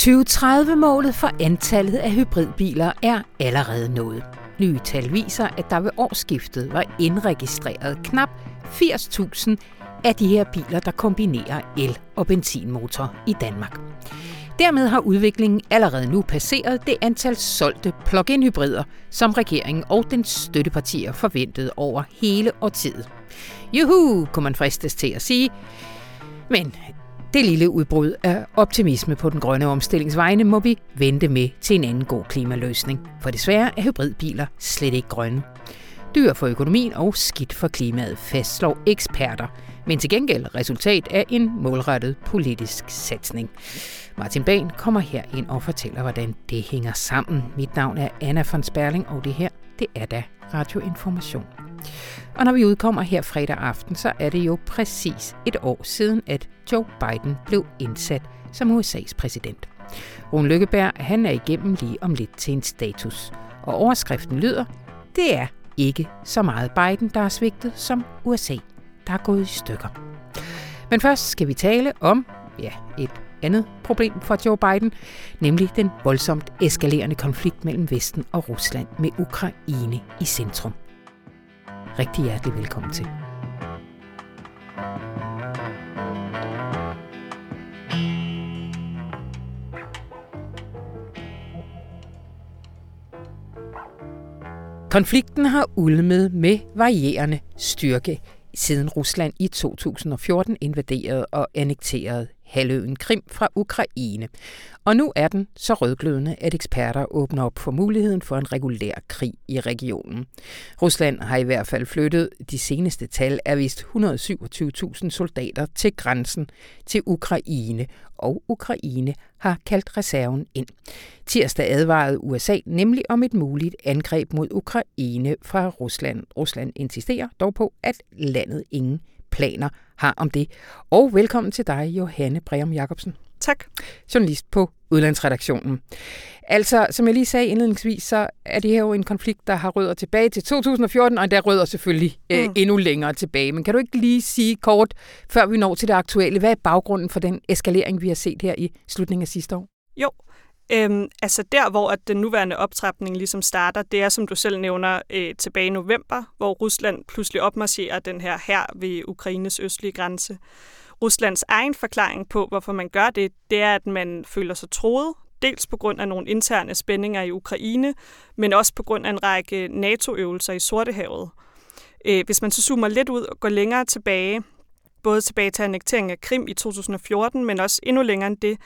2030-målet for antallet af hybridbiler er allerede nået. Nye tal viser, at der ved årsskiftet var indregistreret knap 80.000 af de her biler, der kombinerer el- og benzinmotor i Danmark. Dermed har udviklingen allerede nu passeret det antal solgte plug-in hybrider, som regeringen og den støttepartier forventede over hele årtiet. Juhu, kunne man fristes til at sige. Men det lille udbrud af optimisme på den grønne omstillingsvejne må vi vente med til en anden god klimaløsning. For desværre er hybridbiler slet ikke grønne. Dyr for økonomien og skidt for klimaet, fastslår eksperter. Men til gengæld resultat af en målrettet politisk satsning. Martin Bahn kommer her ind og fortæller, hvordan det hænger sammen. Mit navn er Anna von Sperling, og det her, det er da Radioinformation. Og når vi udkommer her fredag aften, så er det jo præcis et år siden, at Joe Biden blev indsat som USA's præsident. Rune Lykkeberg, han er igennem lige om lidt til en status. Og overskriften lyder, det er ikke så meget Biden, der er svigtet, som USA, der er gået i stykker. Men først skal vi tale om ja, et andet problem for Joe Biden, nemlig den voldsomt eskalerende konflikt mellem Vesten og Rusland med Ukraine i centrum. Rigtig hjertelig velkommen til. Konflikten har ulmet med varierende styrke siden Rusland i 2014 invaderede og annekterede halvøen Krim fra Ukraine. Og nu er den så rødglødende, at eksperter åbner op for muligheden for en regulær krig i regionen. Rusland har i hvert fald flyttet, de seneste tal er vist 127.000 soldater til grænsen til Ukraine, og Ukraine har kaldt reserven ind. Tirsdag advarede USA nemlig om et muligt angreb mod Ukraine fra Rusland. Rusland insisterer dog på, at landet ingen planer har om det. Og velkommen til dig, Johanne Breum Jacobsen. Tak. Journalist på Udlandsredaktionen. Altså, som jeg lige sagde indledningsvis, så er det her jo en konflikt, der har rødder tilbage til 2014, og der rødder selvfølgelig øh, mm. endnu længere tilbage. Men kan du ikke lige sige kort, før vi når til det aktuelle, hvad er baggrunden for den eskalering, vi har set her i slutningen af sidste år? Jo, Øhm, altså der, hvor at den nuværende optrapning ligesom starter, det er, som du selv nævner, øh, tilbage i november, hvor Rusland pludselig opmarcherer den her her ved Ukraines østlige grænse. Ruslands egen forklaring på, hvorfor man gør det, det er, at man føler sig troet, dels på grund af nogle interne spændinger i Ukraine, men også på grund af en række NATO-øvelser i Sortehavet. Øh, hvis man så zoomer lidt ud og går længere tilbage, både tilbage til annekteringen af Krim i 2014, men også endnu længere end det,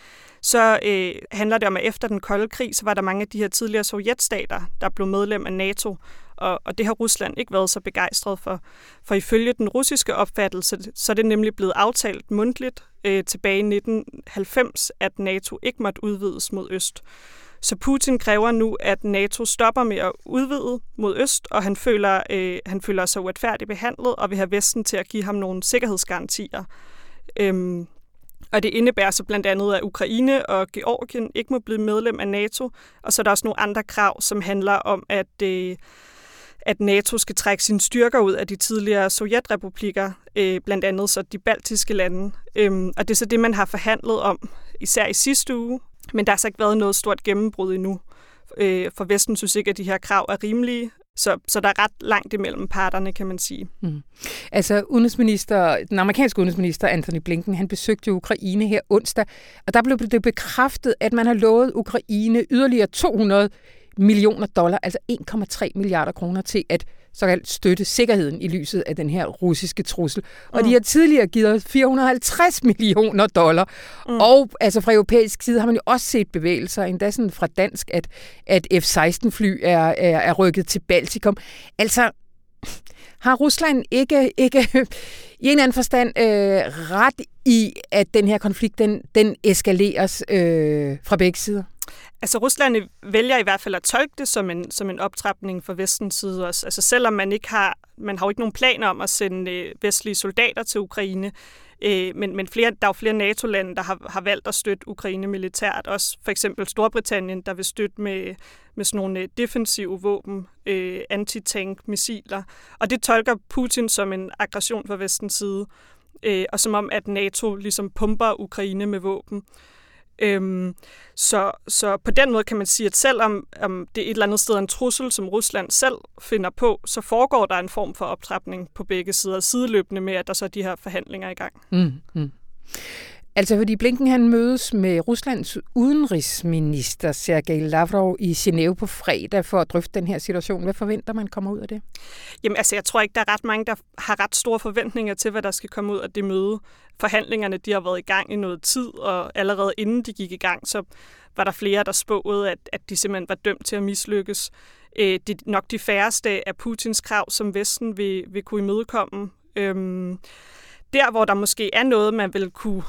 så øh, handler det om, at efter den kolde krig, så var der mange af de her tidligere sovjetstater, der blev medlem af NATO, og, og det har Rusland ikke været så begejstret for. For ifølge den russiske opfattelse, så er det nemlig blevet aftalt mundtligt øh, tilbage i 1990, at NATO ikke måtte udvides mod øst. Så Putin kræver nu, at NATO stopper med at udvide mod øst, og han føler, øh, han føler sig uretfærdigt behandlet og vil have Vesten til at give ham nogle sikkerhedsgarantier. Øhm, og det indebærer så blandt andet, at Ukraine og Georgien ikke må blive medlem af NATO, og så er der også nogle andre krav, som handler om, at, øh, at NATO skal trække sine styrker ud af de tidligere sovjetrepublikker, øh, blandt andet så de baltiske lande. Øhm, og det er så det, man har forhandlet om, især i sidste uge, men der har så ikke været noget stort gennembrud endnu. Øh, for Vesten synes ikke, at de her krav er rimelige, så, så der er ret langt imellem parterne, kan man sige. Mm. Altså udenrigsminister, den amerikanske udenrigsminister Anthony Blinken, han besøgte Ukraine her onsdag, og der blev det bekræftet, at man har lovet Ukraine yderligere 200 millioner dollar, altså 1,3 milliarder kroner til at såkaldt støtte sikkerheden i lyset af den her russiske trussel. Og mm. de har tidligere givet 450 millioner dollar. Mm. Og altså fra europæisk side har man jo også set bevægelser, endda sådan fra dansk, at, at F-16-fly er, er, er rykket til Baltikum. Altså, har Rusland ikke, ikke i en eller anden forstand øh, ret i, at den her konflikt, den, den eskaleres øh, fra begge sider? Altså Rusland vælger i hvert fald at tolke det som en, som en optrapning fra vestens side også. Altså selvom man ikke har, man har jo ikke nogen planer om at sende øh, vestlige soldater til Ukraine, øh, men, men flere, der er jo flere NATO-lande, der har, har valgt at støtte Ukraine militært. Også for eksempel Storbritannien, der vil støtte med, med sådan nogle øh, defensive våben, øh, antitank-missiler. Og det tolker Putin som en aggression fra vestens side, øh, og som om, at NATO ligesom pumper Ukraine med våben. Øhm, så, så på den måde kan man sige, at selvom om det er et eller andet sted en trussel, som Rusland selv finder på, så foregår der en form for optrapning på begge sider, sideløbende med, at der så er de her forhandlinger i gang. Mm, mm. Altså fordi Blinken han mødes med Ruslands udenrigsminister Sergej Lavrov i Genève på fredag for at drøfte den her situation. Hvad forventer man kommer ud af det? Jamen altså, jeg tror ikke, der er ret mange, der har ret store forventninger til, hvad der skal komme ud af det møde. Forhandlingerne de har været i gang i noget tid, og allerede inden de gik i gang, så var der flere, der spåede, at, at de simpelthen var dømt til at mislykkes. Øh, det er nok de færreste af Putins krav, som Vesten vil, vil kunne imødekomme. Øhm, der, hvor der måske er noget, man vil kunne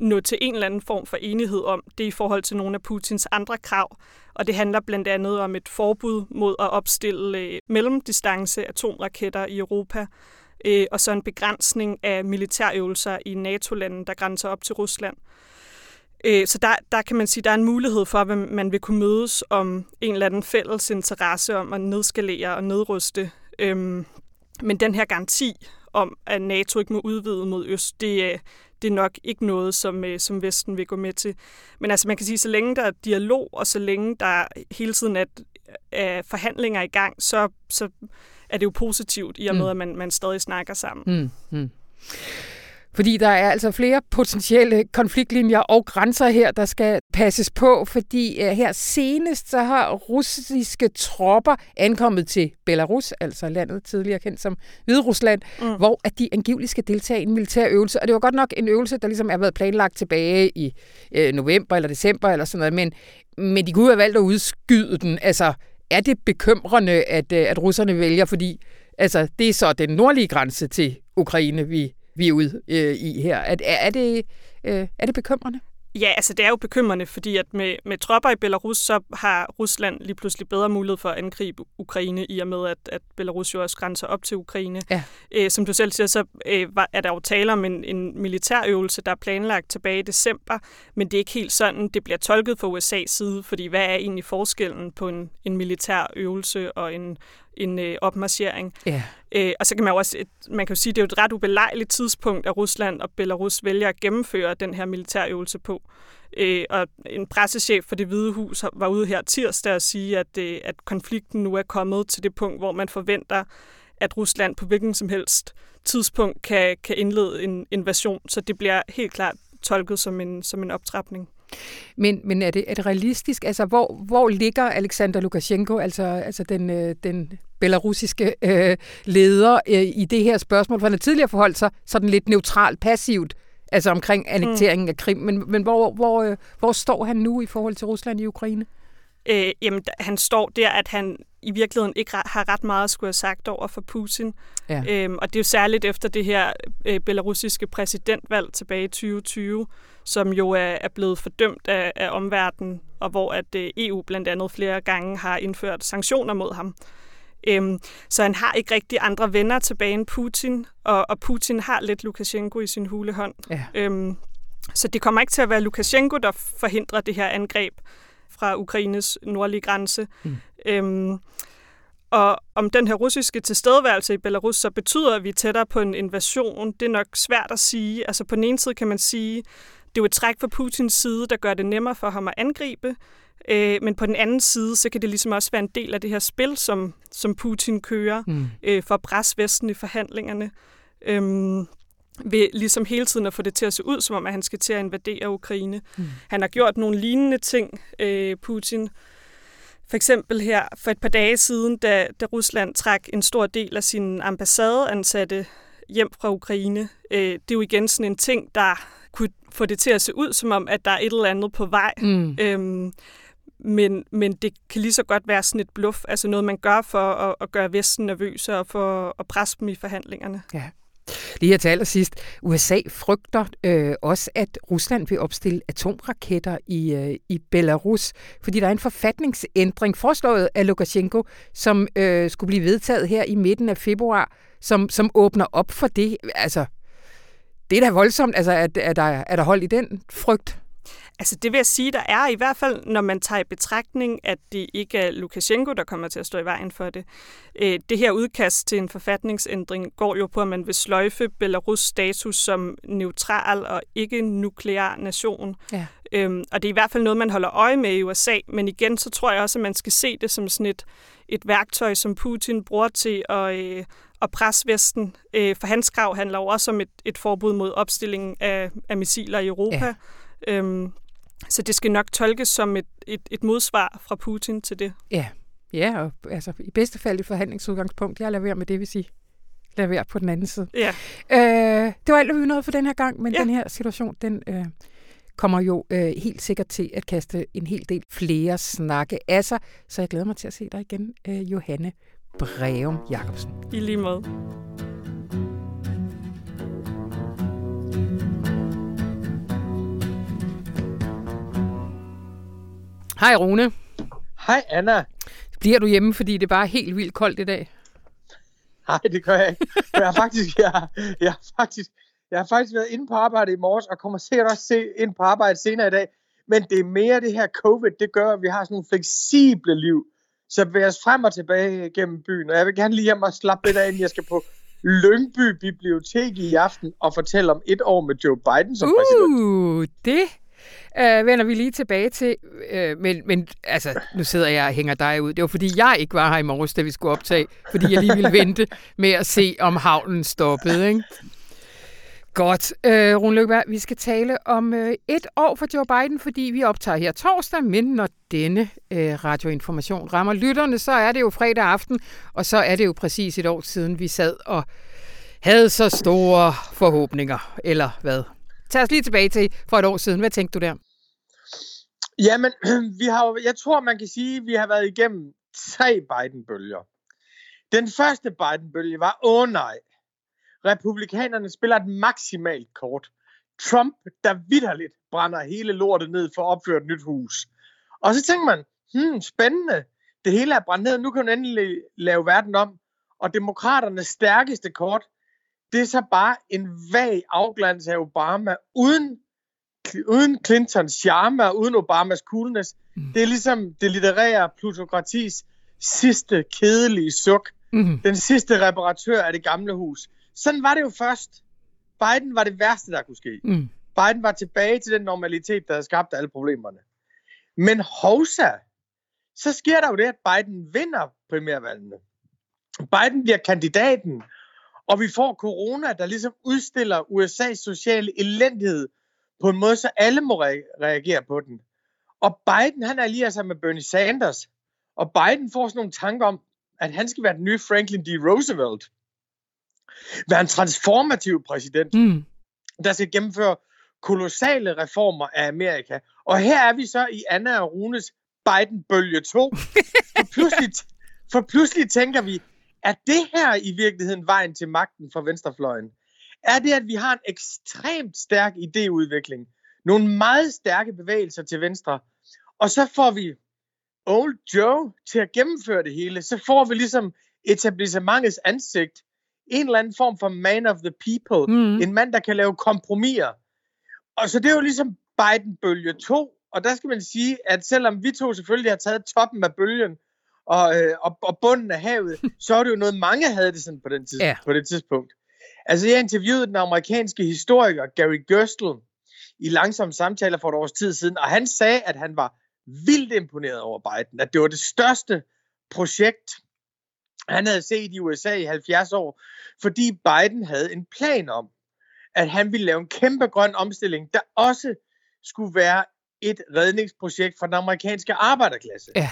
nå til en eller anden form for enighed om, det i forhold til nogle af Putins andre krav. Og det handler blandt andet om et forbud mod at opstille øh, mellemdistance atomraketter i Europa, øh, og så en begrænsning af militærøvelser i NATO-lande, der grænser op til Rusland. Øh, så der, der kan man sige, der er en mulighed for, at man vil kunne mødes om en eller anden fælles interesse om at nedskalere og nedruste. Øhm, men den her garanti om, at NATO ikke må udvide mod øst, det, det er nok ikke noget, som, øh, som Vesten vil gå med til. Men altså man kan sige, så længe der er dialog, og så længe der hele tiden er, er forhandlinger i gang, så, så er det jo positivt i og med, mm. at man, man stadig snakker sammen. Mm, mm. Fordi der er altså flere potentielle konfliktlinjer og grænser her, der skal passes på, fordi uh, her senest så har russiske tropper ankommet til Belarus, altså landet tidligere kendt som Hvide Rusland, mm. hvor at de angiveligt skal deltage i en militær øvelse. Og det var godt nok en øvelse, der ligesom er været planlagt tilbage i uh, november eller december eller sådan noget, men, men de kunne have valgt at udskyde den. Altså, er det bekymrende, at, uh, at russerne vælger, fordi altså, det er så den nordlige grænse til Ukraine, vi vi er ude øh, i her. Er, er, det, øh, er det bekymrende? Ja, altså det er jo bekymrende, fordi at med, med tropper i Belarus, så har Rusland lige pludselig bedre mulighed for at angribe Ukraine, i og med at, at Belarus jo også grænser op til Ukraine. Ja. Æ, øh, som du selv siger, så øh, er der jo tale om en, en militærøvelse, der er planlagt tilbage i december, men det er ikke helt sådan, det bliver tolket fra USA's side, fordi hvad er egentlig forskellen på en, en militær øvelse og en en øh, opmarchering. Ja. Øh, og så kan man jo også, man kan jo sige, det er jo et ret ubelejligt tidspunkt, at Rusland og Belarus vælger at gennemføre den her militærøvelse på. Øh, og en pressechef for det hvide hus var ude her tirsdag og sige, at, øh, at konflikten nu er kommet til det punkt, hvor man forventer, at Rusland på hvilken som helst tidspunkt kan, kan indlede en invasion. Så det bliver helt klart tolket som en, som en optrapning. Men, men er, det, er det realistisk? Altså, hvor, hvor ligger Alexander Lukashenko, altså, altså den, øh, den belarusiske øh, leder, øh, i det her spørgsmål? For han har tidligere forholdt sig sådan lidt neutralt, passivt, altså omkring annekteringen mm. af Krim. Men, men hvor, hvor, øh, hvor står han nu i forhold til Rusland i Ukraine? Øh, jamen, han står der, at han i virkeligheden ikke har ret meget at skulle have sagt over for Putin. Ja. Øhm, og det er jo særligt efter det her øh, belarusiske præsidentvalg tilbage i 2020, som jo er, er blevet fordømt af, af omverdenen, og hvor at øh, EU blandt andet flere gange har indført sanktioner mod ham. Øhm, så han har ikke rigtig andre venner tilbage end Putin, og, og Putin har lidt Lukashenko i sin hulehånd. Ja. Øhm, så det kommer ikke til at være Lukashenko, der forhindrer det her angreb fra Ukraines nordlige grænse. Mm. Øhm, og om den her russiske tilstedeværelse i Belarus så betyder, at vi er tættere på en invasion, det er nok svært at sige. Altså på den ene side kan man sige, det er jo et træk fra Putins side, der gør det nemmere for ham at angribe. Øh, men på den anden side, så kan det ligesom også være en del af det her spil, som, som Putin kører mm. øh, for at presse Vesten i forhandlingerne. Øhm, ved ligesom hele tiden at få det til at se ud, som om at han skal til at invadere Ukraine. Mm. Han har gjort nogle lignende ting, øh, Putin. For eksempel her for et par dage siden, da, da Rusland trak en stor del af sine ambassadeansatte hjem fra Ukraine. Øh, det er jo igen sådan en ting, der kunne få det til at se ud, som om, at der er et eller andet på vej. Mm. Øhm, men, men det kan lige så godt være sådan et bluff, altså noget, man gør for at, at gøre Vesten nervøse og for at presse dem i forhandlingerne. Ja. Lige her til allersidst. USA frygter øh, også, at Rusland vil opstille atomraketter i, øh, i Belarus, fordi der er en forfatningsændring foreslået af Lukashenko, som øh, skulle blive vedtaget her i midten af februar, som, som åbner op for det. Altså, det er da voldsomt. Altså, er, er, der, er der hold i den frygt? Altså det vil jeg sige, der er i hvert fald, når man tager i betragtning, at det ikke er Lukashenko, der kommer til at stå i vejen for det. Øh, det her udkast til en forfatningsændring går jo på, at man vil sløjfe Belarus status som neutral og ikke nuklear nation. Ja. Øhm, og det er i hvert fald noget, man holder øje med i USA. Men igen, så tror jeg også, at man skal se det som sådan et, et værktøj, som Putin bruger til at, øh, at presse Vesten. Øh, for hans krav handler jo også om et, et forbud mod opstilling af, af missiler i Europa. Ja. Øhm, så det skal nok tolkes som et, et, et modsvar fra Putin til det. Ja, ja og altså, i bedste fald i forhandlingsudgangspunkt. Jeg lader være med det, vil sige. Lad være på den anden side. Ja. Øh, det var alt, hvad vi nåede for den her gang, men ja. den her situation, den øh, kommer jo øh, helt sikkert til at kaste en hel del flere snakke af sig. Så jeg glæder mig til at se dig igen, øh, Johanne Breum Jacobsen. I lige måde. Hej Rune. Hej Anna. Bliver du hjemme, fordi det er bare helt vildt koldt i dag? Nej, det gør jeg ikke. Jeg har faktisk, jeg, jeg har faktisk, jeg har faktisk været inde på arbejde i morges, og kommer sikkert også se ind på arbejde senere i dag. Men det er mere det her covid, det gør, at vi har sådan nogle fleksible liv. Så vi os frem og tilbage gennem byen. Og jeg vil gerne lige hjem og slappe lidt af, inden jeg skal på Lyngby Bibliotek i aften og fortælle om et år med Joe Biden som uh, præsident. det øh, vender vi lige tilbage til. Øh, men, men altså, nu sidder jeg og hænger dig ud. Det var fordi, jeg ikke var her i morges, da vi skulle optage. Fordi jeg lige ville vente med at se, om havnen stoppede. Ikke? Godt. Øh, Rune Løkberg, vi skal tale om øh, et år for Joe Biden, fordi vi optager her torsdag, men når denne øh, radioinformation rammer lytterne, så er det jo fredag aften, og så er det jo præcis et år siden, vi sad og havde så store forhåbninger, eller hvad? Tag os lige tilbage til for et år siden. Hvad tænkte du der? Jamen, vi har, jeg tror, man kan sige, at vi har været igennem tre Biden-bølger. Den første Biden-bølge var, åh oh, nej, republikanerne spiller et maksimalt kort. Trump, der vidderligt brænder hele lortet ned for at opføre et nyt hus. Og så tænker man, hmm, spændende. Det hele er brændt ned, nu kan man endelig lave verden om. Og demokraternes stærkeste kort, det er så bare en vag afglans af Obama, uden, uden Clintons charme og uden Obamas coolness. Mm. Det er ligesom det litterære plutokratis sidste kedelige suk. Mm. Den sidste reparatør af det gamle hus. Sådan var det jo først. Biden var det værste, der kunne ske. Mm. Biden var tilbage til den normalitet, der havde skabt alle problemerne. Men hovsa, så sker der jo det, at Biden vinder primærvalgene. Biden bliver kandidaten, og vi får corona, der ligesom udstiller USA's sociale elendighed på en måde, så alle må re- reagere på den. Og Biden, han allierer sig med Bernie Sanders, og Biden får sådan nogle tanker om, at han skal være den nye Franklin D. Roosevelt. Være en transformativ præsident, mm. der skal gennemføre kolossale reformer af Amerika. Og her er vi så i Anna og Runes Biden-bølge 2. For pludselig, for pludselig tænker vi, er det her i virkeligheden vejen til magten for venstrefløjen? Er det, at vi har en ekstremt stærk idéudvikling, nogle meget stærke bevægelser til venstre, og så får vi Old Joe til at gennemføre det hele, så får vi ligesom etablissementets ansigt, en eller anden form for man of the people, mm. en mand, der kan lave kompromiser. Og så det er jo ligesom Biden-bølge 2, og der skal man sige, at selvom vi to selvfølgelig har taget toppen af bølgen, og, øh, og, og bunden af havet, så er det jo noget, mange havde det sådan på, den tids, ja. på det tidspunkt. Altså, jeg interviewede den amerikanske historiker Gary Gerstle i langsomme samtaler for et års tid siden, og han sagde, at han var vildt imponeret over Biden, at det var det største projekt, han havde set i USA i 70 år, fordi Biden havde en plan om, at han ville lave en kæmpe grøn omstilling, der også skulle være et redningsprojekt for den amerikanske arbejderklasse. Ja.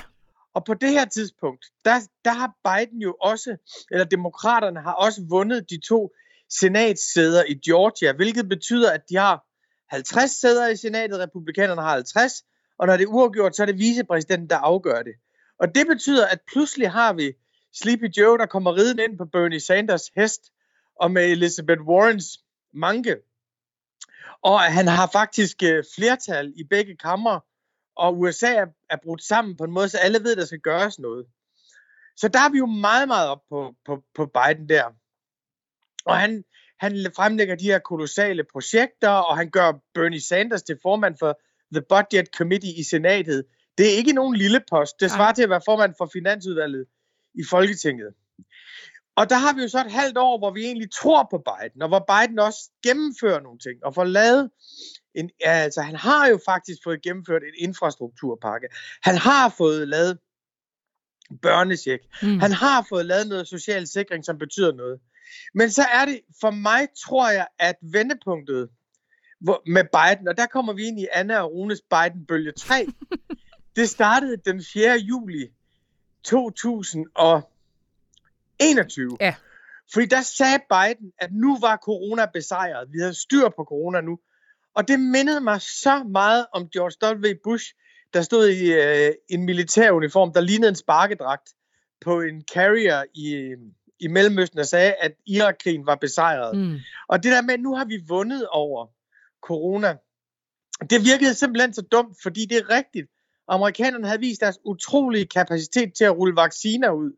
Og på det her tidspunkt, der, der har Biden jo også, eller demokraterne har også vundet de to senatssæder i Georgia, hvilket betyder, at de har 50 sæder i senatet, republikanerne har 50, og når det er uafgjort, så er det vicepræsidenten, der afgør det. Og det betyder, at pludselig har vi Sleepy Joe, der kommer riden ind på Bernie Sanders hest, og med Elizabeth Warrens manke. Og han har faktisk øh, flertal i begge kammer, og USA er, er brudt sammen på en måde, så alle ved, at der skal gøres noget. Så der er vi jo meget, meget op på, på, på Biden der. Og han, han fremlægger de her kolossale projekter, og han gør Bernie Sanders til formand for The Budget Committee i senatet. Det er ikke nogen lille post. Det svarer til at være formand for Finansudvalget i Folketinget. Og der har vi jo så et halvt år, hvor vi egentlig tror på Biden, og hvor Biden også gennemfører nogle ting, og får lavet en, altså han har jo faktisk fået gennemført en infrastrukturpakke. Han har fået lavet børnesjek. Mm. Han har fået lavet noget social sikring, som betyder noget. Men så er det, for mig tror jeg, at vendepunktet med Biden, og der kommer vi ind i Anna og Runes Biden-bølge 3, det startede den 4. juli 2021. Ja. Fordi der sagde Biden, at nu var corona besejret. Vi havde styr på corona nu. Og det mindede mig så meget om George W. Bush, der stod i øh, en militær uniform, der lignede en sparkedragt på en carrier i, i Mellemøsten og sagde, at Irakkrigen var besejret. Mm. Og det der med, at nu har vi vundet over corona, det virkede simpelthen så dumt, fordi det er rigtigt. Amerikanerne havde vist deres utrolige kapacitet til at rulle vacciner ud.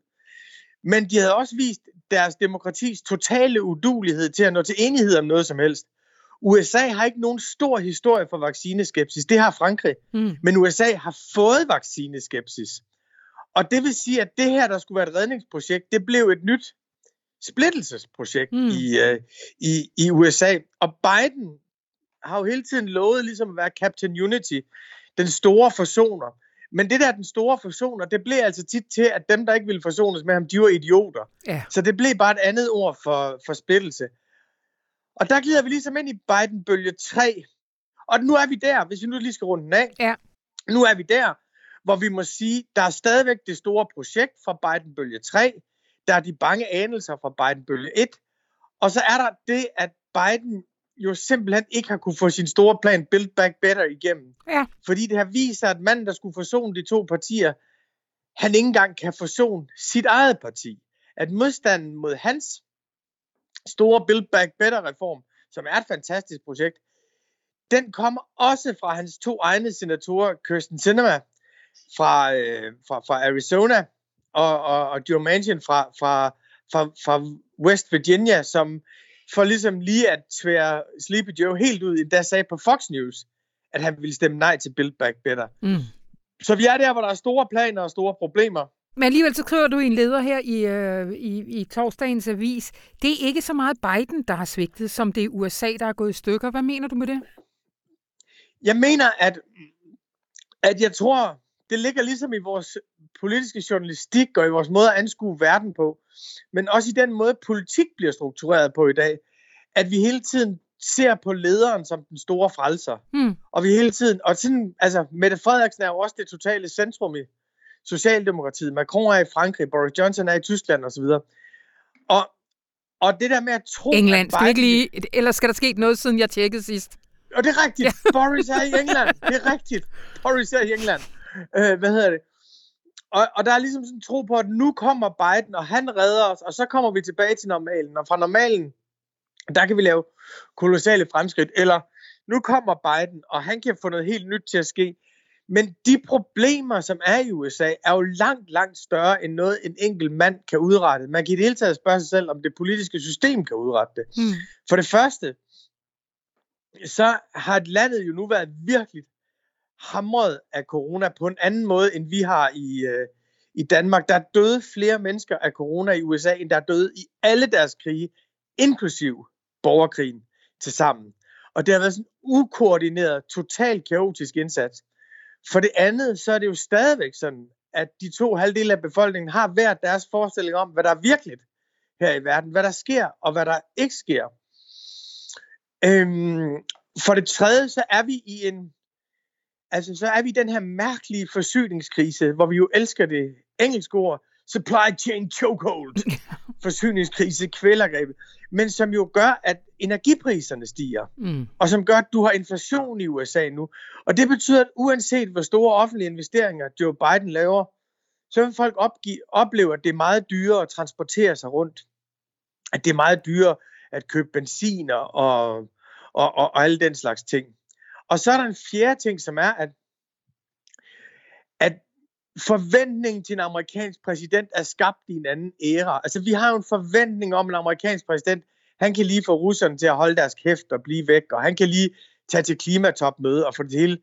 Men de havde også vist deres demokratis totale udulighed til at nå til enighed om noget som helst. USA har ikke nogen stor historie for vaccineskepsis. Det har Frankrig. Mm. Men USA har fået vaccineskepsis. Og det vil sige, at det her, der skulle være et redningsprojekt, det blev et nyt splittelsesprojekt mm. i, uh, i, i USA. Og Biden har jo hele tiden lovet ligesom at være Captain Unity, den store forsoner. Men det der, den store forsoner, det blev altså tit til, at dem, der ikke ville forsones med ham, de var idioter. Ja. Så det blev bare et andet ord for, for splittelse. Og der glider vi ligesom ind i Biden-bølge 3. Og nu er vi der, hvis vi nu lige skal runde den af. Ja. Nu er vi der, hvor vi må sige, der er stadigvæk det store projekt fra Biden-bølge 3. Der er de bange anelser fra Biden-bølge 1. Og så er der det, at Biden jo simpelthen ikke har kunne få sin store plan Build Back Better igennem. Ja. Fordi det har vist sig, at manden, der skulle forsone de to partier, han ikke engang kan forsone sit eget parti. At modstanden mod hans store Build Back Better-reform, som er et fantastisk projekt, den kommer også fra hans to egne senatorer, Kirsten Sinema fra, øh, fra, fra Arizona, og, og, og Joe Manchin fra, fra, fra, fra West Virginia, som for ligesom lige at tvære Sleepy Joe helt ud, der sagde på Fox News, at han ville stemme nej til Build Back Better. Mm. Så vi er der, hvor der er store planer og store problemer. Men alligevel så skriver du i en leder her i, øh, i, i torsdagens avis, det er ikke så meget Biden, der har svigtet, som det er USA, der er gået i stykker. Hvad mener du med det? Jeg mener, at, at jeg tror, det ligger ligesom i vores politiske journalistik og i vores måde at anskue verden på, men også i den måde, politik bliver struktureret på i dag, at vi hele tiden ser på lederen som den store frelser. Mm. Og vi hele tiden, og sådan, altså, Mette Frederiksen er jo også det totale centrum i Socialdemokratiet. Macron er i Frankrig, Boris Johnson er i Tyskland osv. Og, og det der med at tro... England, skal ikke lige... Eller skal der ske noget, siden jeg tjekkede sidst? Og det er rigtigt. Ja. Boris er i England. Det er rigtigt. Boris er i England. Øh, hvad hedder det? Og, og der er ligesom sådan en tro på, at nu kommer Biden, og han redder os, og så kommer vi tilbage til normalen. Og fra normalen, der kan vi lave kolossale fremskridt. Eller nu kommer Biden, og han kan få noget helt nyt til at ske. Men de problemer, som er i USA, er jo langt, langt større end noget, en enkelt mand kan udrette. Man kan i det hele taget spørge sig selv, om det politiske system kan udrette det. Hmm. For det første, så har landet jo nu været virkelig hamret af corona på en anden måde, end vi har i, øh, i Danmark. Der er døde flere mennesker af corona i USA, end der er døde i alle deres krige, inklusiv borgerkrigen til sammen. Og det har været sådan en ukoordineret, totalt kaotisk indsats. For det andet, så er det jo stadigvæk sådan, at de to halvdele af befolkningen har hver deres forestilling om, hvad der er virkeligt her i verden, hvad der sker og hvad der ikke sker. Øhm, for det tredje, så er vi i en altså så er vi i den her mærkelige forsyningskrise, hvor vi jo elsker det engelske ord, supply chain chokehold, forsyningskrise, kvælergrebet, men som jo gør, at energipriserne stiger, mm. og som gør, at du har inflation i USA nu. Og det betyder, at uanset hvor store offentlige investeringer Joe Biden laver, så vil folk opgive, opleve, at det er meget dyrere at transportere sig rundt. At det er meget dyrere at købe benziner og, og, og, og alle den slags ting. Og så er der en fjerde ting, som er, at forventningen til en amerikansk præsident er skabt i en anden æra. Altså vi har jo en forventning om, at en amerikansk præsident, han kan lige få russerne til at holde deres kæft og blive væk, og han kan lige tage til klimatopmøde og få det hele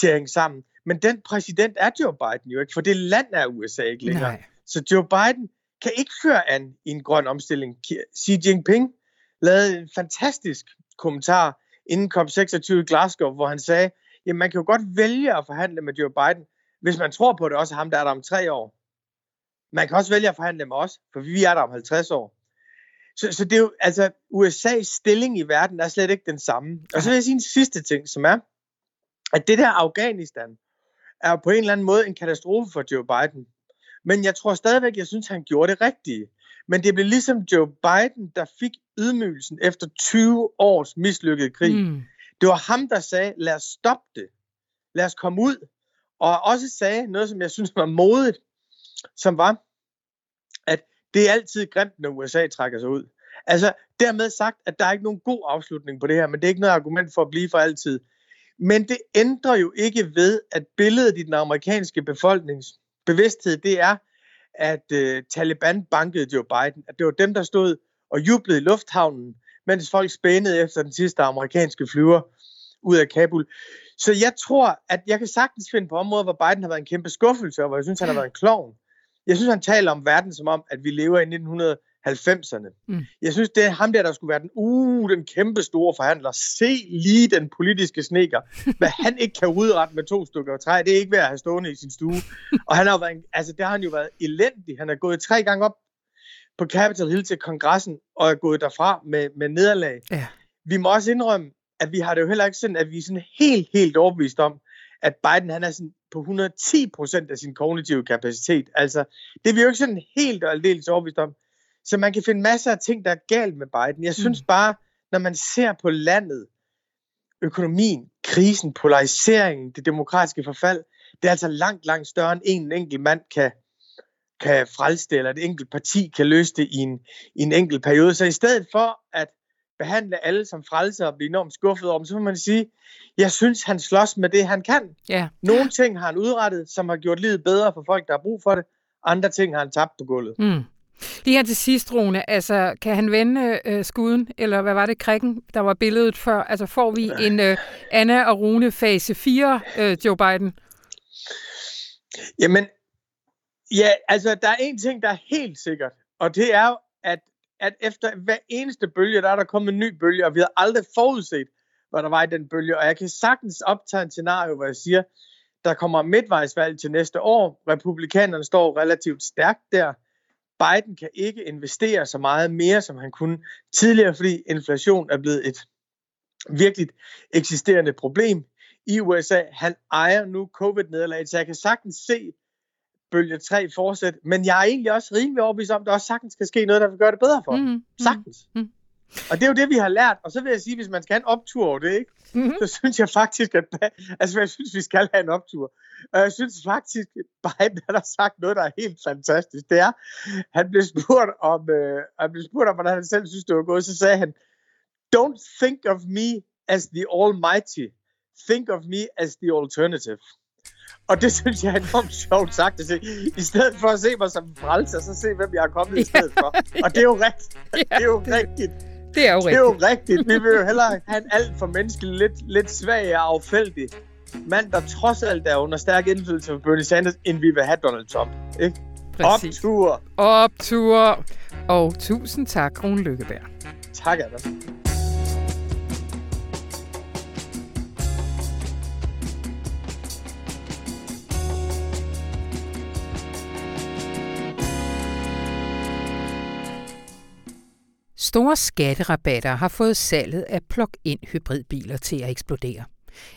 til at hænge sammen. Men den præsident er Joe Biden jo ikke, for det land er USA ikke længere. Nej. Så Joe Biden kan ikke føre an i en grøn omstilling. Xi Jinping lavede en fantastisk kommentar inden COP26 i Glasgow, hvor han sagde, jamen man kan jo godt vælge at forhandle med Joe Biden, hvis man tror på det også ham, der er der om tre år. Man kan også vælge at forhandle med os, for vi er der om 50 år. Så, så det er jo, altså, USA's stilling i verden er slet ikke den samme. Og så vil jeg sige en sidste ting, som er, at det der Afghanistan er på en eller anden måde en katastrofe for Joe Biden. Men jeg tror stadigvæk, jeg synes, han gjorde det rigtige. Men det blev ligesom Joe Biden, der fik ydmygelsen efter 20 års mislykket krig. Mm. Det var ham, der sagde, lad os stoppe det. Lad os komme ud. Og også sagde noget, som jeg synes var modigt, som var, at det er altid grimt, når USA trækker sig ud. Altså, dermed sagt, at der er ikke nogen god afslutning på det her, men det er ikke noget argument for at blive for altid. Men det ændrer jo ikke ved, at billedet i den amerikanske befolknings bevidsthed, det er, at øh, Taliban bankede Joe Biden. At det var dem, der stod og jublede i lufthavnen, mens folk spændede efter den sidste amerikanske flyver ud af Kabul. Så jeg tror, at jeg kan sagtens finde på områder, hvor Biden har været en kæmpe skuffelse, og hvor jeg synes, han har været en klovn. Jeg synes, han taler om verden som om, at vi lever i 1990'erne. Mm. Jeg synes, det er ham der, der skulle være den, uh, den kæmpe store forhandler. Se lige den politiske sneker. Hvad han ikke kan udrette med to stykker træ, det er ikke værd at have stående i sin stue. Og han har været, altså, det har han jo været elendig. Han er gået tre gange op på Capitol Hill til kongressen, og er gået derfra med, med nederlag. Ja. Vi må også indrømme, at vi har det jo heller ikke sådan, at vi er sådan helt, helt overbevist om, at Biden han er sådan på 110 procent af sin kognitive kapacitet. Altså, det er vi jo ikke sådan helt og aldeles overbevist om. Så man kan finde masser af ting, der er galt med Biden. Jeg synes mm. bare, når man ser på landet, økonomien, krisen, polariseringen, det demokratiske forfald, det er altså langt, langt større end en enkelt mand kan, kan frelse det, eller et enkelt parti kan løse det i en, i en enkelt periode. Så i stedet for at behandle alle som frelser og blive enormt skuffet over dem, så må man sige, jeg synes, han slås med det, han kan. Ja. Nogle ting har han udrettet, som har gjort livet bedre for folk, der har brug for det. Andre ting har han tabt på gulvet. Mm. Lige her til sidst, Rune, altså, kan han vende øh, skuden, eller hvad var det, krikken, der var billedet før? Altså, får vi en øh, Anna og Rune fase 4, øh, Joe Biden? Jamen, ja, altså, der er en ting, der er helt sikkert, og det er at, at efter hver eneste bølge, der er der kommet en ny bølge, og vi har aldrig forudset, hvad der var i den bølge. Og jeg kan sagtens optage en scenario, hvor jeg siger, der kommer midtvejsvalg til næste år. Republikanerne står relativt stærkt der. Biden kan ikke investere så meget mere, som han kunne tidligere, fordi inflation er blevet et virkelig eksisterende problem i USA. Han ejer nu covid-nederlaget, så jeg kan sagtens se bølge 3 fortsætte, men jeg er egentlig også rimelig overbevist om, at der også sagtens skal ske noget, der vil gøre det bedre for mm-hmm. Sagtens. Mm-hmm. Og det er jo det, vi har lært. Og så vil jeg sige, hvis man skal have en optur over det, ikke? Mm-hmm. så synes jeg faktisk, at altså, jeg synes, vi skal have en optur. Og jeg synes faktisk, at Biden har sagt noget, der er helt fantastisk. Det er, han blev spurgt om, øh, han blev spurgt om, hvordan han selv synes, det var gået. Så sagde han, don't think of me as the almighty. Think of me as the alternative. Og det synes jeg er enormt sjovt sagt at se. I stedet for at se mig som frelser, så se, hvem jeg er kommet i stedet for. Og det er jo rigtigt. Det er jo rigtigt. Det er jo rigtigt. Det er jo rigtigt. Vi vil jo hellere have en alt for menneskelig, lidt, lidt svag og affældig mand, der trods alt er under stærk indflydelse på Bernie Sanders, end vi vil have Donald Trump. Ikke? Præcis. Optur. Optur. Og tusind tak, Rune Lykkeberg. Tak, Anders. Store skatterabatter har fået salget af plug-in hybridbiler til at eksplodere.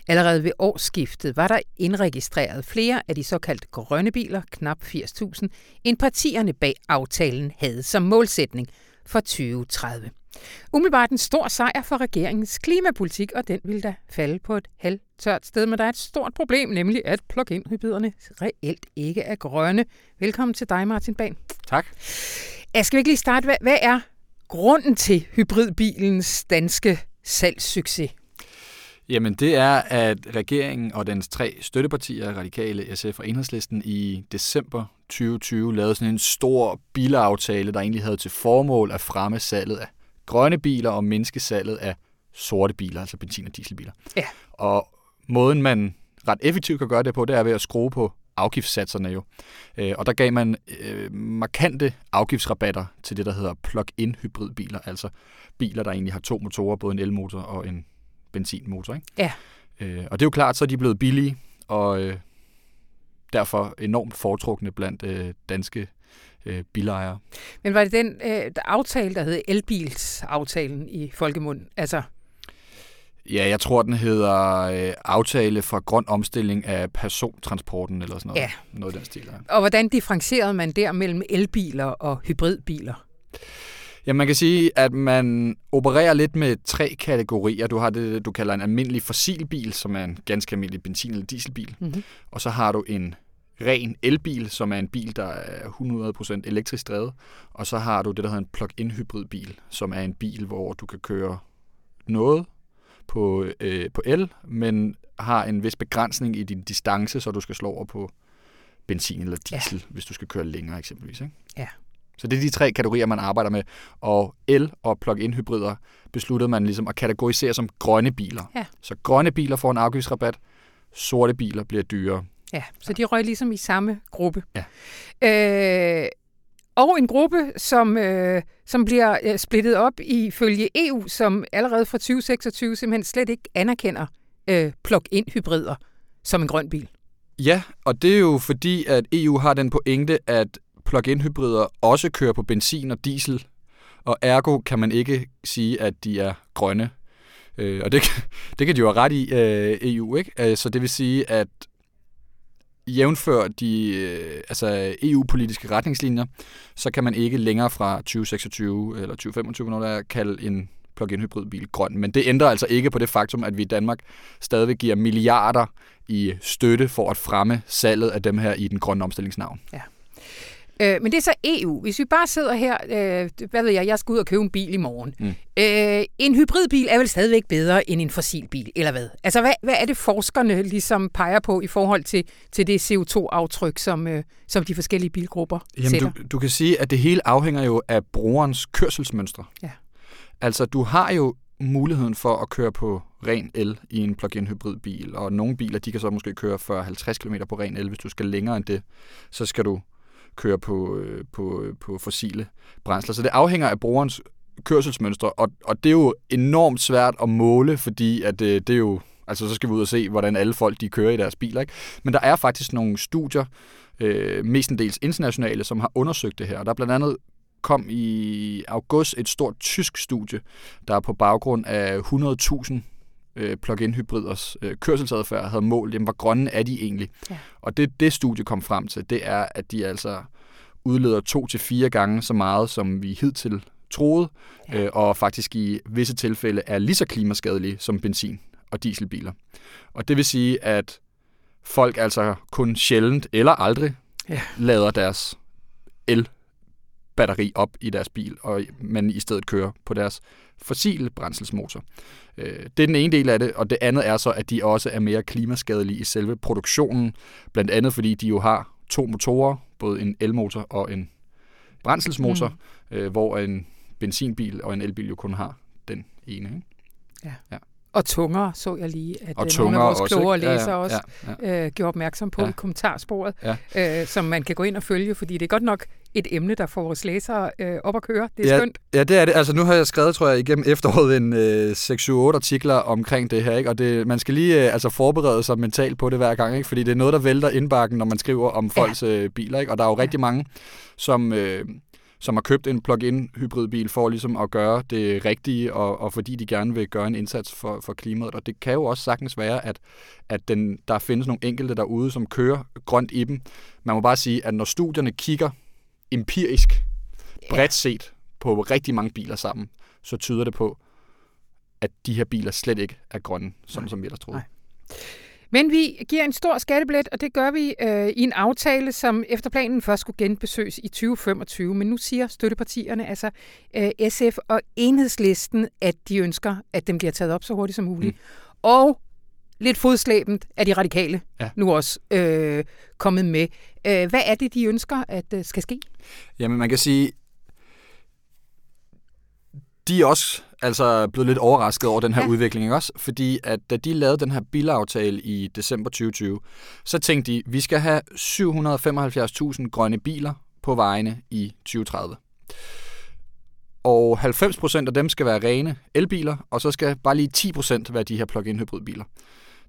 Allerede ved årsskiftet var der indregistreret flere af de såkaldte grønne biler, knap 80.000, end partierne bag aftalen havde som målsætning for 2030. Umiddelbart en stor sejr for regeringens klimapolitik, og den vil da falde på et halvtørt sted. Men der er et stort problem, nemlig at plug-in hybriderne reelt ikke er grønne. Velkommen til dig, Martin Ban. Tak. Jeg skal ikke lige starte? Hvad, hvad er grunden til hybridbilens danske salgssucces? Jamen det er, at regeringen og dens tre støttepartier, Radikale, SF og Enhedslisten, i december 2020 lavede sådan en stor bilaftale, der egentlig havde til formål at fremme salget af grønne biler og mindske salget af sorte biler, altså benzin- og dieselbiler. Ja. Og måden man ret effektivt kan gøre det på, det er ved at skrue på afgiftssatserne jo. Øh, og der gav man øh, markante afgiftsrabatter til det, der hedder plug-in hybridbiler, altså biler, der egentlig har to motorer, både en elmotor og en benzinmotor. Ikke? Ja. Øh, og det er jo klart, så er de blevet billige, og øh, derfor enormt foretrukne blandt øh, danske øh, bilejere. Men var det den øh, aftale, der hed elbilsaftalen i folkemund? Altså, Ja, jeg tror, den hedder øh, aftale for grøn omstilling af persontransporten, eller sådan noget. Ja. Noget i den stil. Ja. og hvordan differentierede man der mellem elbiler og hybridbiler? Ja, man kan sige, at man opererer lidt med tre kategorier. Du har det, du kalder en almindelig fossilbil, som er en ganske almindelig benzin- eller dieselbil. Mhm. Og så har du en ren elbil, som er en bil, der er 100% elektrisk drevet. Og så har du det, der hedder en plug-in hybridbil, som er en bil, hvor du kan køre noget på, øh, på el, men har en vis begrænsning i din distance, så du skal slå over på benzin eller diesel, ja. hvis du skal køre længere eksempelvis. Ikke? Ja. Så det er de tre kategorier, man arbejder med. Og el- og plug-in hybrider besluttede man ligesom at kategorisere som grønne biler. Ja. Så grønne biler får en afgiftsrabat, sorte biler bliver dyrere. Ja, så de røg ligesom i samme gruppe. Ja. Øh, og en gruppe, som, øh, som bliver øh, splittet op ifølge EU, som allerede fra 2026 simpelthen slet ikke anerkender øh, plug-in hybrider som en grøn bil. Ja, og det er jo fordi, at EU har den pointe, at plug-in hybrider også kører på benzin og diesel, og ergo kan man ikke sige, at de er grønne. Øh, og det, det kan de jo have ret i, øh, EU, ikke? Øh, Så det vil sige, at jævnfør de øh, altså EU-politiske retningslinjer, så kan man ikke længere fra 2026 eller 2025, når der er, kalde en plug-in hybridbil grøn. Men det ændrer altså ikke på det faktum, at vi i Danmark stadigvæk giver milliarder i støtte for at fremme salget af dem her i den grønne omstillingsnavn. Øh, men det er så EU. Hvis vi bare sidder her, øh, hvad ved jeg, jeg skal ud og købe en bil i morgen. Mm. Øh, en hybridbil er vel stadigvæk bedre end en fossilbil, eller hvad? Altså, hvad, hvad er det forskerne ligesom peger på i forhold til, til det CO2-aftryk, som, øh, som de forskellige bilgrupper Jamen, sætter? du, du kan sige, at det hele afhænger jo af brugerens kørselsmønstre. Ja. Altså, du har jo muligheden for at køre på ren el i en plug-in hybridbil, og nogle biler, de kan så måske køre 40-50 km på ren el. Hvis du skal længere end det, så skal du kører på, øh, på, øh, på fossile brændsler. Så det afhænger af brugerens kørselsmønstre, og, og det er jo enormt svært at måle, fordi at øh, det er jo, altså så skal vi ud og se, hvordan alle folk de kører i deres biler. Ikke? Men der er faktisk nogle studier, øh, mestendels internationale, som har undersøgt det her. Der er blandt andet kom i august et stort tysk studie, der er på baggrund af 100.000 øh, plug-in hybriders øh, kørselsadfærd havde målt, jamen, hvor grønne er de egentlig? Ja. Og det, det studie kom frem til, det er, at de altså udleder to til fire gange så meget, som vi hidtil troede, Ja. øh, og faktisk i visse tilfælde er lige så klimaskadelige som benzin- og dieselbiler. Og det vil sige, at folk altså kun sjældent eller aldrig Ja. lader deres elbatteri op i deres bil, og man i stedet kører på deres fossile brændselsmotor. Øh, Det er den ene del af det, og det andet er så, at de også er mere klimaskadelige i selve produktionen, blandt andet fordi de jo har to motorer, både en elmotor og en brændselsmotor, mm. øh, hvor en benzinbil og en elbil jo kun har den ene. Ikke? Og tungere, så jeg lige, at Og øh, nogle af vores også, klogere ikke? Ja, ja, læsere også ja, ja. øh, gjorde opmærksom på Ja. i kommentarsporet, Ja. øh, som man kan gå ind og følge, fordi det er godt nok et emne, der får vores læsere øh, op at køre. Det er ja, skønt. Ja, det er det. Altså, nu har jeg skrevet, tror jeg, igennem efteråret en øh, 6-7-8 artikler omkring det her, ikke? og det, man skal lige øh, altså, forberede sig mentalt på det hver gang, ikke? fordi det er noget, der vælter indbakken, når man skriver om folks øh, biler, ikke? og der er jo rigtig mange, som... Øh, som har købt en plug-in hybridbil for ligesom at gøre det rigtige, og, og fordi de gerne vil gøre en indsats for, for klimaet. Og det kan jo også sagtens være, at, at den, der findes nogle enkelte derude, som kører grønt i dem. Man må bare sige, at når studierne kigger empirisk, bredt set, på rigtig mange biler sammen, så tyder det på, at de her biler slet ikke er grønne, sådan som vi ellers troede. Nej. Men vi giver en stor skattebillet, og det gør vi øh, i en aftale, som efter planen først skulle genbesøges i 2025. Men nu siger støttepartierne, altså øh, SF og Enhedslisten, at de ønsker, at den bliver taget op så hurtigt som muligt. Mm. Og lidt fodslæbent er de radikale Ja. nu også øh, kommet med. Øh, hvad er det, de ønsker, at øh, skal ske? Jamen man kan sige, de er også altså blevet lidt overrasket over den her ja. udvikling, ikke også? Fordi at da de lavede den her bilaftale i december 2020, så tænkte de, vi skal have 775.000 grønne biler på vejene i 2030. Og 90% af dem skal være rene elbiler, og så skal bare lige 10% være de her plug-in hybridbiler.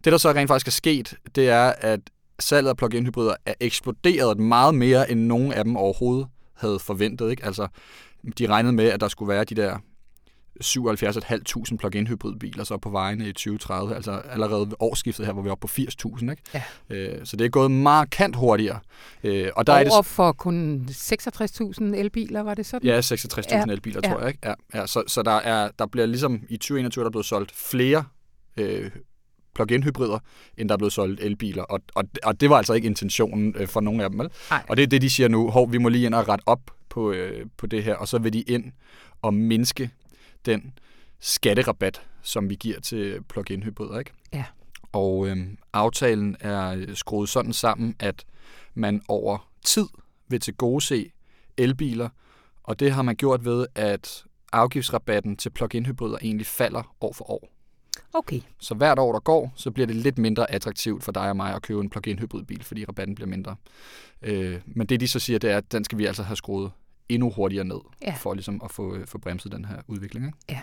Det, der så rent faktisk er sket, det er, at salget af plug-in hybrider er eksploderet meget mere, end nogen af dem overhovedet havde forventet. Ikke? Altså, de regnede med, at der skulle være de der 77.500 plug-in hybridbiler så på vejene i 2030, altså allerede ved årsskiftet her, hvor vi er oppe på 80.000. Ikke? Ja. Øh, så det er gået markant hurtigere. Øh, og der Over er det... for kun 66.000 elbiler, var det sådan? Ja, 66.000 ja. elbiler, tror ja. jeg. Ikke? Ja, ja, så, så der, er, der bliver ligesom i 2021, der er blevet solgt flere øh, plug-in hybrider, end der er blevet solgt elbiler. Og, og, og det var altså ikke intentionen øh, for nogen af dem. Vel? Og det er det, de siger nu. Hov, vi må lige ind og rette op på, øh, på det her, og så vil de ind og mindske den skatterabat, som vi giver til plug-in hybrider. Ikke? Ja. Og øh, aftalen er skruet sådan sammen, at man over tid vil til gode se elbiler, og det har man gjort ved, at afgiftsrabatten til plug-in hybrider egentlig falder år for år. Okay. Så hvert år, der går, så bliver det lidt mindre attraktivt for dig og mig at købe en plug-in hybridbil, fordi rabatten bliver mindre. Øh, men det, de så siger, det er, at den skal vi altså have skruet endnu hurtigere ned, ja. for ligesom at få, få bremset den her udvikling. Ikke? Ja.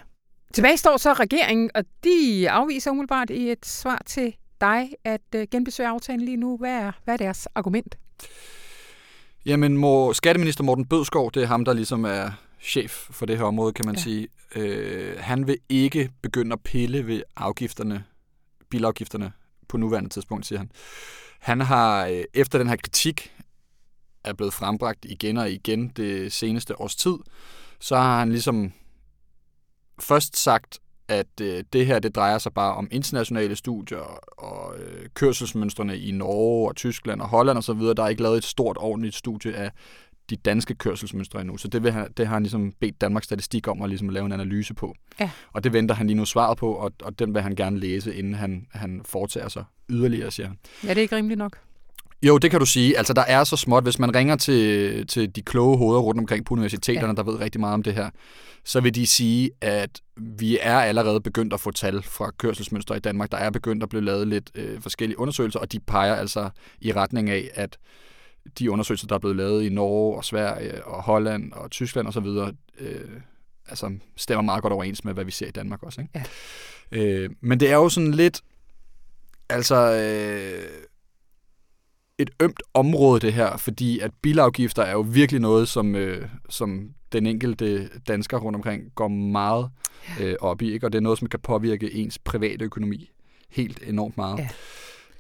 Tilbage står så regeringen, og de afviser umiddelbart i et svar til dig at uh, genbesøge aftalen lige nu. Hvad er, hvad er deres argument? Jamen, må, skatteminister Morten Bødskov, det er ham, der ligesom er chef for det her område, kan man ja. sige. Øh, han vil ikke begynde at pille ved afgifterne, bilafgifterne på nuværende tidspunkt, siger han. Han har øh, efter den her kritik er blevet frembragt igen og igen det seneste års tid, så har han ligesom først sagt, at øh, det her det drejer sig bare om internationale studier og øh, kørselsmønstrene i Norge og Tyskland og Holland osv. Der er ikke lavet et stort ordentligt studie af de danske kørselsmønstre endnu. Så det, vil han, det har han ligesom bedt Danmarks Statistik om at ligesom lave en analyse på. Ja. Og det venter han lige nu svaret på, og, og den vil han gerne læse, inden han, han foretager sig yderligere, siger han. Ja, det er ikke rimeligt nok. Jo, det kan du sige. Altså, der er så småt. Hvis man ringer til, til de kloge hoveder rundt omkring på universiteterne, ja. der ved rigtig meget om det her, så vil de sige, at vi er allerede begyndt at få tal fra kørselsmønstre i Danmark. Der er begyndt at blive lavet lidt øh, forskellige undersøgelser, og de peger altså i retning af, at de undersøgelser, der er blevet lavet i Norge og Sverige og Holland og Tyskland osv., øh, altså stemmer meget godt overens med, hvad vi ser i Danmark også. Ikke? Ja. Øh, men det er jo sådan lidt, altså... Øh, et ømt område, det her, fordi at bilafgifter er jo virkelig noget, som, øh, som den enkelte dansker rundt omkring går meget øh, op i, ikke? og det er noget, som kan påvirke ens private økonomi helt enormt meget. Ja.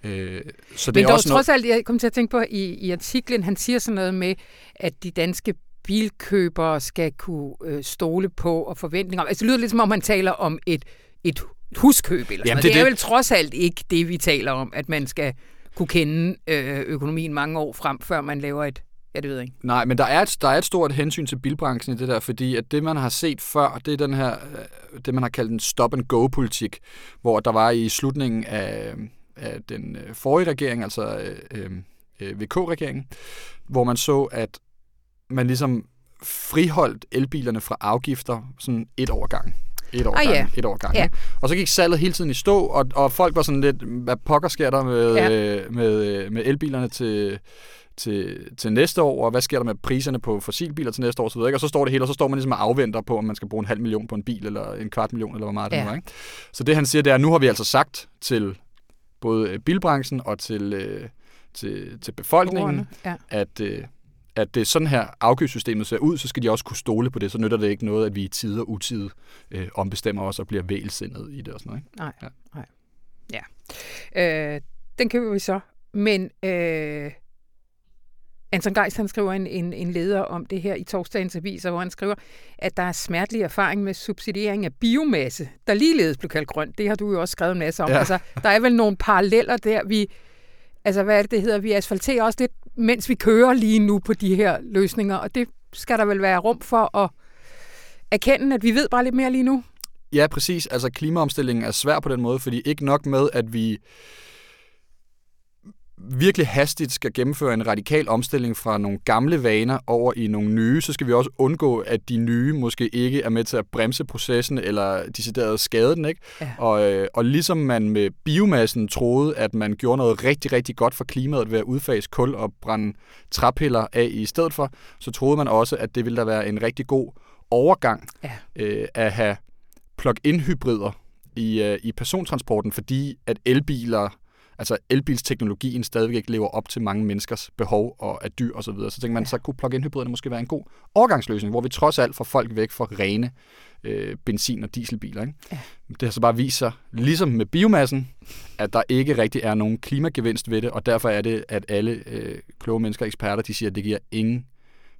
Øh, så det Men er også trods alt, jeg kom til at tænke på i, i artiklen, han siger sådan noget med, at de danske bilkøbere skal kunne øh, stole på og forventninger. Altså det lyder lidt som om, man taler om et, et huskøb eller Jamen, det, det er det. vel trods alt ikke det, vi taler om, at man skal kunne kende øh, økonomien mange år frem, før man laver et Ja, det ved jeg ikke. Nej, men der er, et, der er et stort hensyn til bilbranchen i det der, fordi at det, man har set før, det er den her, øh, det man har kaldt en stop-and-go-politik, hvor der var i slutningen af, af den øh, forrige regering, altså øh, øh, VK-regeringen, hvor man så, at man ligesom friholdt elbilerne fra afgifter sådan et år gang. Et år, ah, gang, ja. et år gang. Ja. Og så gik salget hele tiden i stå, og, og folk var sådan lidt, hvad pokker sker der med, ja. øh, med, øh, med elbilerne til, til, til næste år, og hvad sker der med priserne på fossilbiler til næste år, så videre, ikke? og så står det hele, og så står man ligesom og afventer på, om man skal bruge en halv million på en bil, eller en kvart million, eller hvor meget ja. det nu er. Ikke? Så det han siger, det er, at nu har vi altså sagt til både øh, bilbranchen og til, øh, til, til befolkningen, ja. at, øh, at det sådan her afgiftssystemet ser ud, så skal de også kunne stole på det. Så nytter det ikke noget, at vi i tid og utid øh, ombestemmer os og bliver vælsindet i det og sådan noget. Ikke? Nej, ja. nej. Ja. Øh, den køber vi så. Men øh, Anton Geis, han skriver en, en, en leder om det her i torsdagens aviser, hvor han skriver, at der er smertelig erfaring med subsidiering af biomasse, der ligeledes blev kaldt grønt. Det har du jo også skrevet en masse om. Ja. Altså, der er vel nogle paralleller der. Vi, altså, hvad er det, det hedder? Vi asfalterer også lidt, mens vi kører lige nu på de her løsninger, og det skal der vel være rum for at erkende, at vi ved bare lidt mere lige nu. Ja, præcis. Altså klimaomstillingen er svær på den måde, fordi ikke nok med, at vi virkelig hastigt skal gennemføre en radikal omstilling fra nogle gamle vaner over i nogle nye, så skal vi også undgå, at de nye måske ikke er med til at bremse processen eller decideret skade den. Ikke? Ja. Og, øh, og ligesom man med biomassen troede, at man gjorde noget rigtig, rigtig godt for klimaet ved at udfase kul og brænde træpiller af i stedet for, så troede man også, at det ville der være en rigtig god overgang ja. øh, at have plug-in hybrider i, øh, i persontransporten, fordi at elbiler altså elbilsteknologien stadigvæk ikke lever op til mange menneskers behov og af dyr osv. Så, videre. så tænker man, så kunne plug-in hybriderne måske være en god overgangsløsning, hvor vi trods alt får folk væk fra rene øh, benzin- og dieselbiler. Ikke? Ja. Det har så bare vist sig, ligesom med biomassen, at der ikke rigtig er nogen klimagevinst ved det, og derfor er det, at alle øh, kloge mennesker og eksperter, de siger, at det giver ingen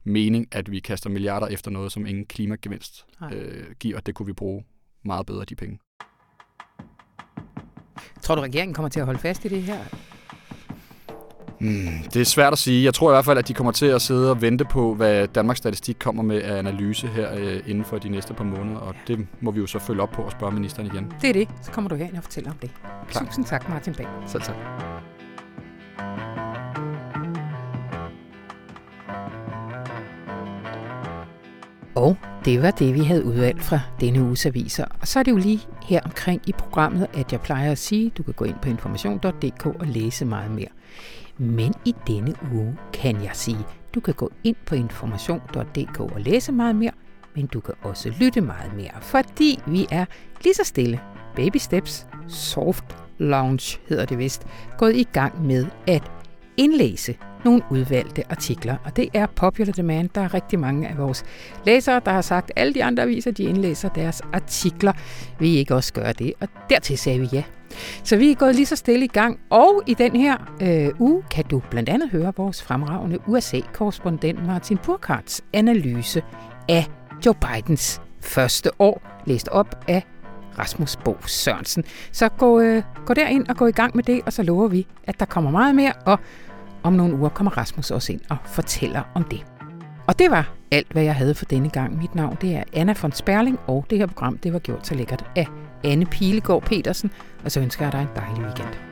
mening, at vi kaster milliarder efter noget, som ingen klimagevinst øh, giver, og det kunne vi bruge meget bedre, de penge. Tror du, regeringen kommer til at holde fast i det her? Hmm, det er svært at sige. Jeg tror i hvert fald, at de kommer til at sidde og vente på, hvad Danmarks Statistik kommer med af analyse her øh, inden for de næste par måneder, og det må vi jo så følge op på og spørge ministeren igen. Det er det. Så kommer du herind og fortæller om det. Klar. Tusind tak, Martin Bag. Selv tak. Og det var det, vi havde udvalgt fra denne uges aviser. Og så er det jo lige her omkring i programmet, at jeg plejer at sige, at du kan gå ind på information.dk og læse meget mere. Men i denne uge kan jeg sige, du kan gå ind på information.dk og læse meget mere, men du kan også lytte meget mere, fordi vi er lige så stille, baby steps, soft launch hedder det vist, gået i gang med at indlæse nogle udvalgte artikler. Og det er Popular Demand. Der er rigtig mange af vores læsere, der har sagt, at alle de andre aviser, de indlæser deres artikler. Vil I ikke også gøre det? Og dertil sagde vi ja. Så vi er gået lige så stille i gang, og i den her øh, uge kan du blandt andet høre vores fremragende USA-korrespondent Martin Burkhardts analyse af Joe Bidens første år, læst op af Rasmus Bo Sørensen. Så gå, øh, gå derind og gå i gang med det, og så lover vi, at der kommer meget mere, og om nogle uger kommer Rasmus også ind og fortæller om det. Og det var alt, hvad jeg havde for denne gang. Mit navn det er Anna von Sperling, og det her program det var gjort så lækkert af Anne Pilegaard Petersen. Og så ønsker jeg dig en dejlig weekend.